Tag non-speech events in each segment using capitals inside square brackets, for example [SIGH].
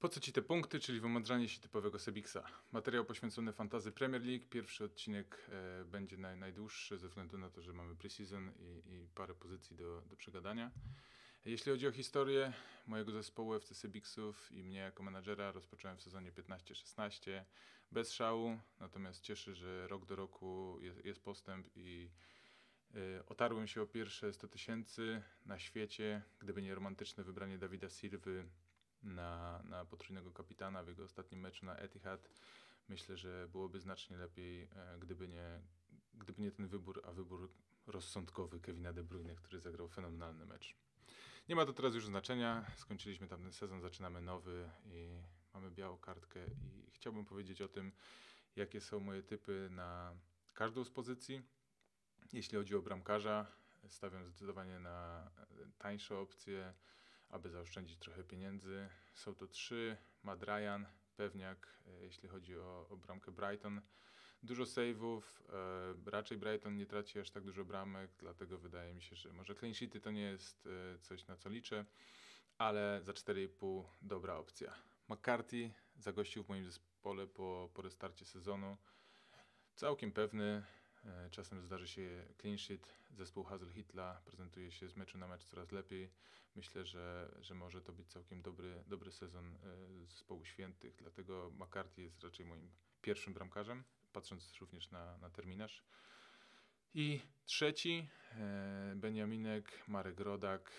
Po co ci te punkty, czyli wymądrzanie się typowego Sebiksa? Materiał poświęcony fantazy Premier League. Pierwszy odcinek e, będzie naj, najdłuższy ze względu na to, że mamy preseason i, i parę pozycji do, do przegadania. Jeśli chodzi o historię mojego zespołu FC Sebiksów i mnie jako menadżera, rozpocząłem w sezonie 15-16 bez szału, natomiast cieszy, że rok do roku jest, jest postęp i y, otarłem się o pierwsze 100 tysięcy na świecie. Gdyby nie romantyczne wybranie Dawida Silwy na, na potrójnego kapitana w jego ostatnim meczu na Etihad, myślę, że byłoby znacznie lepiej, e, gdyby nie, gdyby nie ten wybór, a wybór rozsądkowy Kevina De Bruyne, który zagrał fenomenalny mecz. Nie ma to teraz już znaczenia. Skończyliśmy tamten sezon, zaczynamy nowy i mamy białą kartkę i chciałbym powiedzieć o tym, jakie są moje typy na każdą z pozycji. Jeśli chodzi o bramkarza, stawiam zdecydowanie na tańsze opcje, aby zaoszczędzić trochę pieniędzy. Są to trzy, Mad Ryan, Pewniak, jeśli chodzi o, o bramkę Brighton. Dużo save'ów, e, raczej Brighton nie traci aż tak dużo bramek, dlatego wydaje mi się, że może clean sheety to nie jest e, coś na co liczę, ale za 4,5 dobra opcja. McCarthy zagościł w moim zespole po, po restarcie sezonu. Całkiem pewny, e, czasem zdarzy się clean sheet. Zespół Hazel Hitla prezentuje się z meczu na mecz coraz lepiej. Myślę, że, że może to być całkiem dobry, dobry sezon zespołu świętych, dlatego McCarthy jest raczej moim pierwszym bramkarzem patrząc również na, na terminarz. I trzeci, e, Beniaminek, Marek Rodak.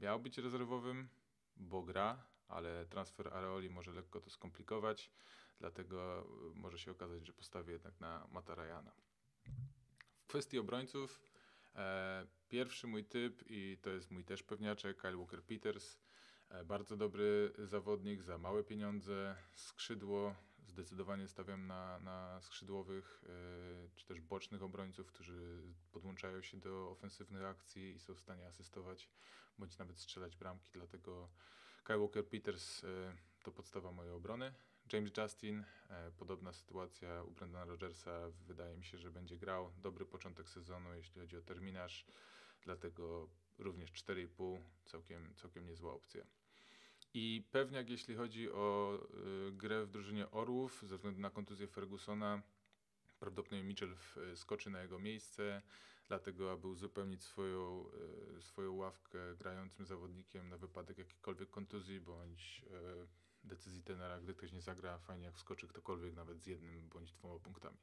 Miał być rezerwowym, bo gra, ale transfer Areoli może lekko to skomplikować, dlatego może się okazać, że postawię jednak na Matarajana. Kwestii obrońców, e, pierwszy mój typ i to jest mój też pewniaczek, Kyle Walker-Peters. E, bardzo dobry zawodnik za małe pieniądze, skrzydło. Zdecydowanie stawiam na, na skrzydłowych e, czy też bocznych obrońców, którzy podłączają się do ofensywnych akcji i są w stanie asystować bądź nawet strzelać bramki. Dlatego Kyle Walker Peters e, to podstawa mojej obrony. James Justin, podobna sytuacja u Brendana Rogersa. Wydaje mi się, że będzie grał. Dobry początek sezonu, jeśli chodzi o terminarz, dlatego również 4,5 całkiem, całkiem niezła opcja. I pewniak, jeśli chodzi o y, grę w drużynie Orłów, ze względu na kontuzję Fergusona, prawdopodobnie Mitchell skoczy na jego miejsce, dlatego aby uzupełnić swoją, y, swoją ławkę grającym zawodnikiem na wypadek jakiejkolwiek kontuzji bądź y, decyzji tenera, gdy ktoś nie zagra, fajnie jak wskoczy ktokolwiek nawet z jednym bądź dwoma punktami.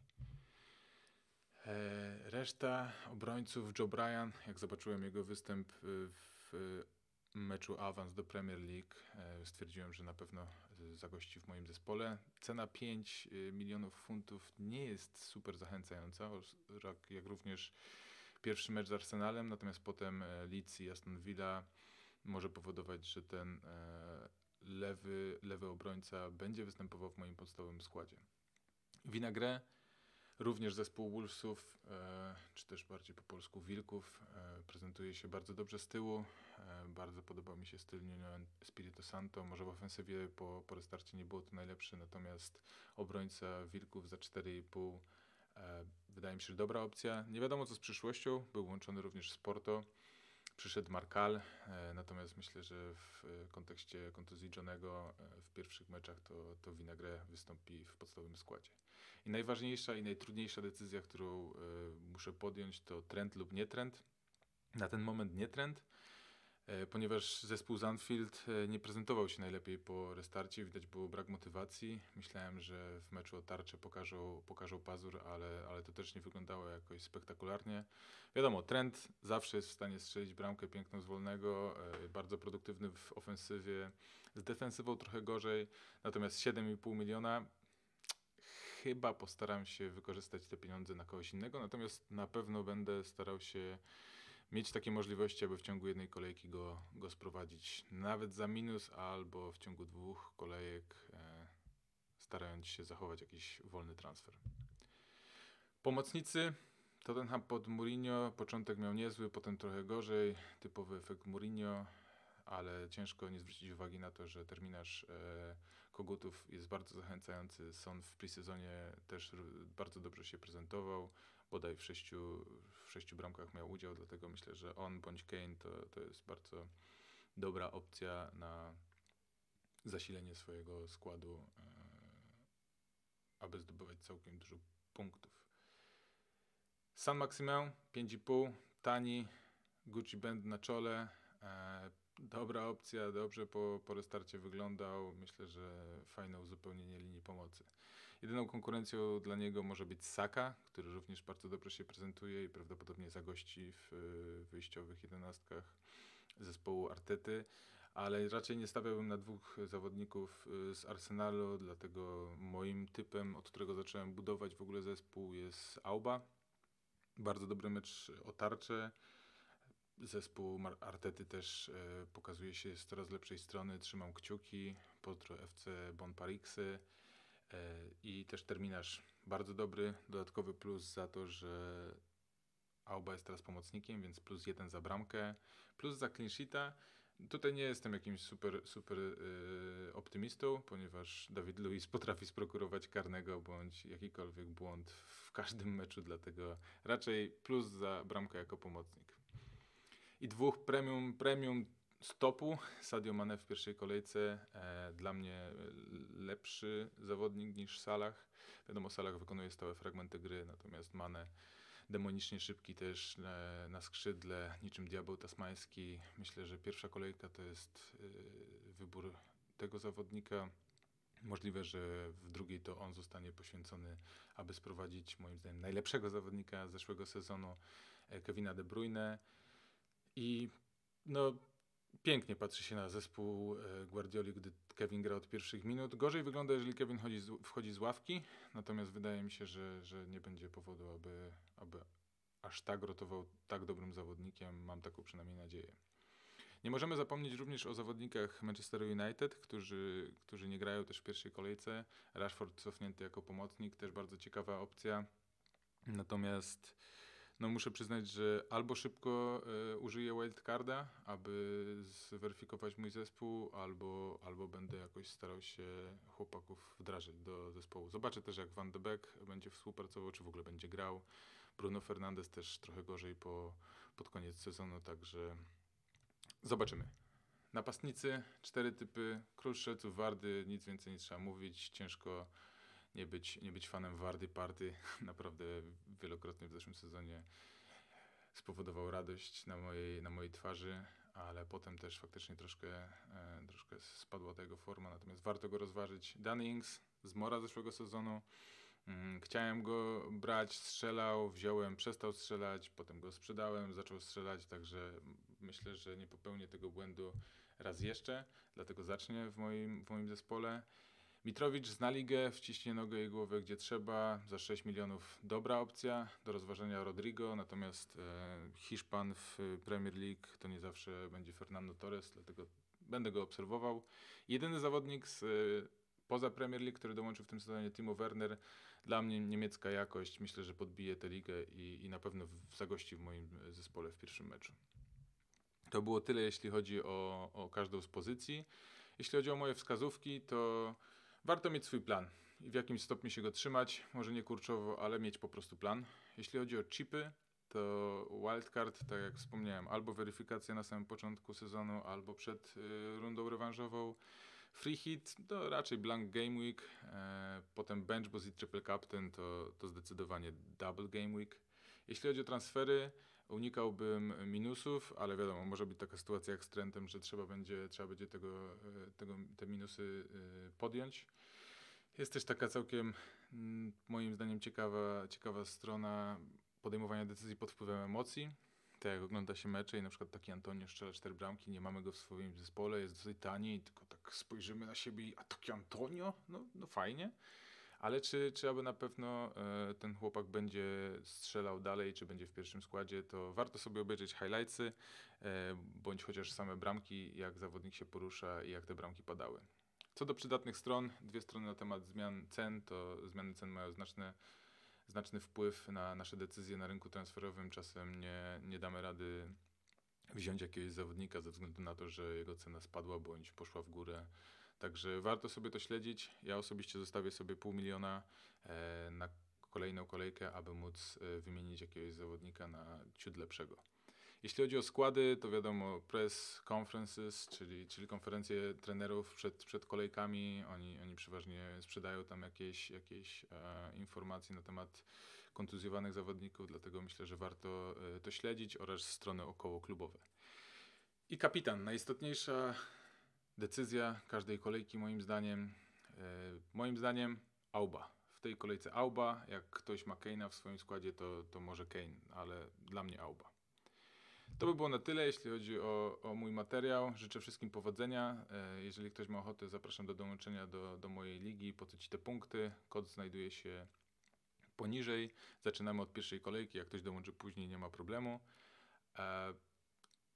E, reszta obrońców, Joe Bryan, jak zobaczyłem jego występ w meczu awans do Premier League e, stwierdziłem, że na pewno zagości w moim zespole. Cena 5 e, milionów funtów nie jest super zachęcająca, jak również pierwszy mecz z Arsenalem, natomiast potem e, Leeds i Aston Villa może powodować, że ten lewy, lewy obrońca będzie występował w moim podstawowym składzie. Winagre Również zespół Wolvesów, e, czy też bardziej po polsku Wilków, e, prezentuje się bardzo dobrze z tyłu. E, bardzo podobał mi się styl Nuno Spirito Santo. Może w ofensywie po, po restarcie nie było to najlepsze, natomiast obrońca Wilków za 4,5 wydaje mi się, że dobra opcja. Nie wiadomo co z przyszłością. Był łączony również z Porto przyszedł Markal, e, natomiast myślę, że w e, kontekście kontuzji Johnego e, w pierwszych meczach to, to Winagre wystąpi w podstawowym składzie. I najważniejsza i najtrudniejsza decyzja, którą muszę podjąć to trend lub nie trend. Na ten moment nie trend, ponieważ zespół Zanfield e, nie prezentował się najlepiej po restarcie, widać było brak motywacji. Myślałem, że w meczu o tarczę pokażą, pokażą pazur, ale, ale to też nie wyglądało jakoś spektakularnie. Wiadomo, trend zawsze jest w stanie strzelić bramkę piękną z wolnego, e, bardzo produktywny w ofensywie, z defensywą trochę gorzej, natomiast 7,5 miliona chyba postaram się wykorzystać te pieniądze na kogoś innego, natomiast na pewno będę starał się mieć takie możliwości, aby w ciągu jednej kolejki go, go sprowadzić nawet za minus, albo w ciągu dwóch kolejek, e, starając się zachować jakiś wolny transfer. Pomocnicy. Tottenham pod Mourinho, początek miał niezły, potem trochę gorzej, typowy efekt Mourinho, ale ciężko nie zwrócić uwagi na to, że terminarz e, Kogutów jest bardzo zachęcający. Son w presezonie też bardzo dobrze się prezentował, bodaj w sześciu, w sześciu bramkach miał udział, dlatego myślę, że on bądź Kane to, to jest bardzo dobra opcja na zasilenie swojego składu, e, aby zdobywać całkiem dużo punktów. San Maximin 5,5, tani, Gucci Band na czole, e, dobra opcja, dobrze po, po restarcie wyglądał. Myślę, że fajne uzupełnienie linii pomocy. Jedyną konkurencją dla niego może być Saka, który również bardzo dobrze się prezentuje i prawdopodobnie zagości w wyjściowych jedenastkach zespołu Artety, ale raczej nie stawiałbym na dwóch zawodników y, z Arsenalu, dlatego moim typem, od którego zacząłem budować w ogóle zespół jest Auba. Bardzo dobry mecz o tarczę. Zespół Artety też e, pokazuje się z coraz lepszej strony. Trzymam kciuki. Potro FC Bon Parixy. E, I też terminarz bardzo dobry. Dodatkowy plus za to, że Auba jest teraz pomocnikiem, więc plus jeden za bramkę, plus za clean sheeta. Tutaj nie jestem jakimś super, super yy, optymistą, ponieważ Dawid Luiz [LAUGHS] potrafi sprokurować karnego bądź jakikolwiek błąd w każdym meczu, dlatego raczej plus za bramkę jako pomocnik. I dwóch premium, premium stopu. Sadio Mane w pierwszej kolejce. E, dla mnie lepszy zawodnik niż Salah. Wiadomo, Salah wykonuje stałe fragmenty gry, natomiast Mane demonicznie szybki też e, na skrzydle, niczym diabeł tasmański. Myślę, że pierwsza kolejka to jest e, wybór tego zawodnika. Możliwe, że w drugiej to on zostanie poświęcony, aby sprowadzić moim zdaniem najlepszego zawodnika zeszłego sezonu, e, Kevina De Bruyne. I no, pięknie patrzy się na zespół Guardioli, gdy Kevin gra od pierwszych minut. Gorzej wygląda, jeżeli Kevin chodzi z, wchodzi z ławki, natomiast wydaje mi się, że, że nie będzie powodu, aby, aby aż tak rotował tak dobrym zawodnikiem. Mam taką przynajmniej nadzieję. Nie możemy zapomnieć również o zawodnikach Manchester United, którzy, którzy nie grają też w pierwszej kolejce. Rashford cofnięty jako pomocnik, też bardzo ciekawa opcja. Natomiast no muszę przyznać, że albo szybko y, użyję wildcarda, aby zweryfikować mój zespół, albo, albo będę jakoś starał się chłopaków wdrażać do zespołu. Zobaczę też, jak Van de Beek będzie współpracował, czy w ogóle będzie grał. Bruno Fernandes też trochę gorzej po, pod koniec sezonu, także zobaczymy. Napastnicy, cztery typy, król strzelców, wardy, nic więcej nie trzeba mówić, ciężko nie być, nie być fanem Wardy Party. [LAUGHS] Naprawdę wielokrotnie w zeszłym sezonie spowodował radość na mojej, na mojej twarzy, ale potem też faktycznie troszkę, e, troszkę spadła ta jego forma, natomiast warto go rozważyć. Dan z Mora zeszłego sezonu. Mm, chciałem go brać, strzelał, wziąłem, przestał strzelać, potem go sprzedałem, zaczął strzelać, także myślę, że nie popełnię tego błędu raz jeszcze, dlatego zacznie w moim, w moim zespole. Mitrowicz zna ligę, wciśnie nogę i głowę gdzie trzeba, za 6 milionów dobra opcja, do rozważenia Rodrigo, natomiast e, Hiszpan w Premier League to nie zawsze będzie Fernando Torres, dlatego będę go obserwował. Jedyny zawodnik z, e, poza Premier League, który dołączył w tym sezonie Timo Werner, dla mnie niemiecka jakość, myślę, że podbije tę ligę i, i na pewno w, zagości w moim zespole w pierwszym meczu. To było tyle, jeśli chodzi o, o każdą z pozycji. Jeśli chodzi o moje wskazówki, to Warto mieć swój plan i w jakimś stopniu się go trzymać, może nie kurczowo, ale mieć po prostu plan. Jeśli chodzi o chipy, to wildcard, tak jak wspomniałem, albo weryfikacja na samym początku sezonu, albo przed y, rundą rewanżową. Free hit to raczej blank game week, e, potem bench, bo i triple captain to, to zdecydowanie double game week. Jeśli chodzi o transfery, unikałbym minusów, ale wiadomo, może być taka sytuacja jak z Trentem, że trzeba będzie, trzeba będzie tego, e, tego, te minusy e, podjąć. Jest też taka całkiem, mm, moim zdaniem, ciekawa, ciekawa strona podejmowania decyzji pod wpływem emocji. Tak jak ogląda się mecze i na przykład taki Antonio strzela cztery bramki, nie mamy go w swoim zespole, jest dosyć tani, tylko tak spojrzymy na siebie i a taki Antonio? No, no fajnie. Ale czy, czy aby na pewno e, ten chłopak będzie strzelał dalej, czy będzie w pierwszym składzie, to warto sobie obejrzeć highlightsy, e, bądź chociaż same bramki, jak zawodnik się porusza i jak te bramki padały. Co do przydatnych stron, dwie strony na temat zmian cen, to zmiany cen mają znaczne, znaczny wpływ na nasze decyzje na rynku transferowym. Czasem nie, nie damy rady wziąć jakiegoś zawodnika ze względu na to, że jego cena spadła bądź poszła w górę Także warto sobie to śledzić. Ja osobiście zostawię sobie pół miliona e, na kolejną kolejkę, aby móc e, wymienić jakiegoś zawodnika na ciut lepszego. Jeśli chodzi o składy, to wiadomo, press conferences, czyli, czyli konferencje trenerów przed, przed kolejkami. Oni, oni przeważnie sprzedają tam jakieś, jakieś e, informacje na temat kontuzjowanych zawodników, dlatego myślę, że warto e, to śledzić oraz strony około klubowe. I kapitan, najistotniejsza decyzja każdej kolejki moim zdaniem. E, moim zdaniem Auba. W tej kolejce Auba, jak ktoś ma Kane'a w swoim składzie, to, to może Kane, ale dla mnie Auba. To by było na tyle, jeśli chodzi o, o mój materiał. Życzę wszystkim powodzenia. E, Jeżeli ktoś ma ochotę, zapraszam do dołączenia do, do mojej ligi. Po co ci te punkty? Kod znajduje się poniżej. Zaczynamy od pierwszej kolejki. Jak ktoś dołączy później, nie ma problemu.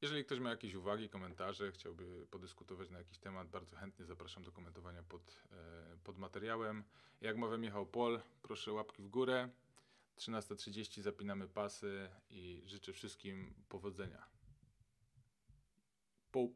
Jeżeli ktoś ma jakieś uwagi, komentarze, chciałby podyskutować na jakiś temat, bardzo chętnie zapraszam do komentowania pod, e, pod materiałem. Jak mawia Michał Pol, proszę łapki w górę. 13.30 zapinamy pasy i życzę wszystkim powodzenia.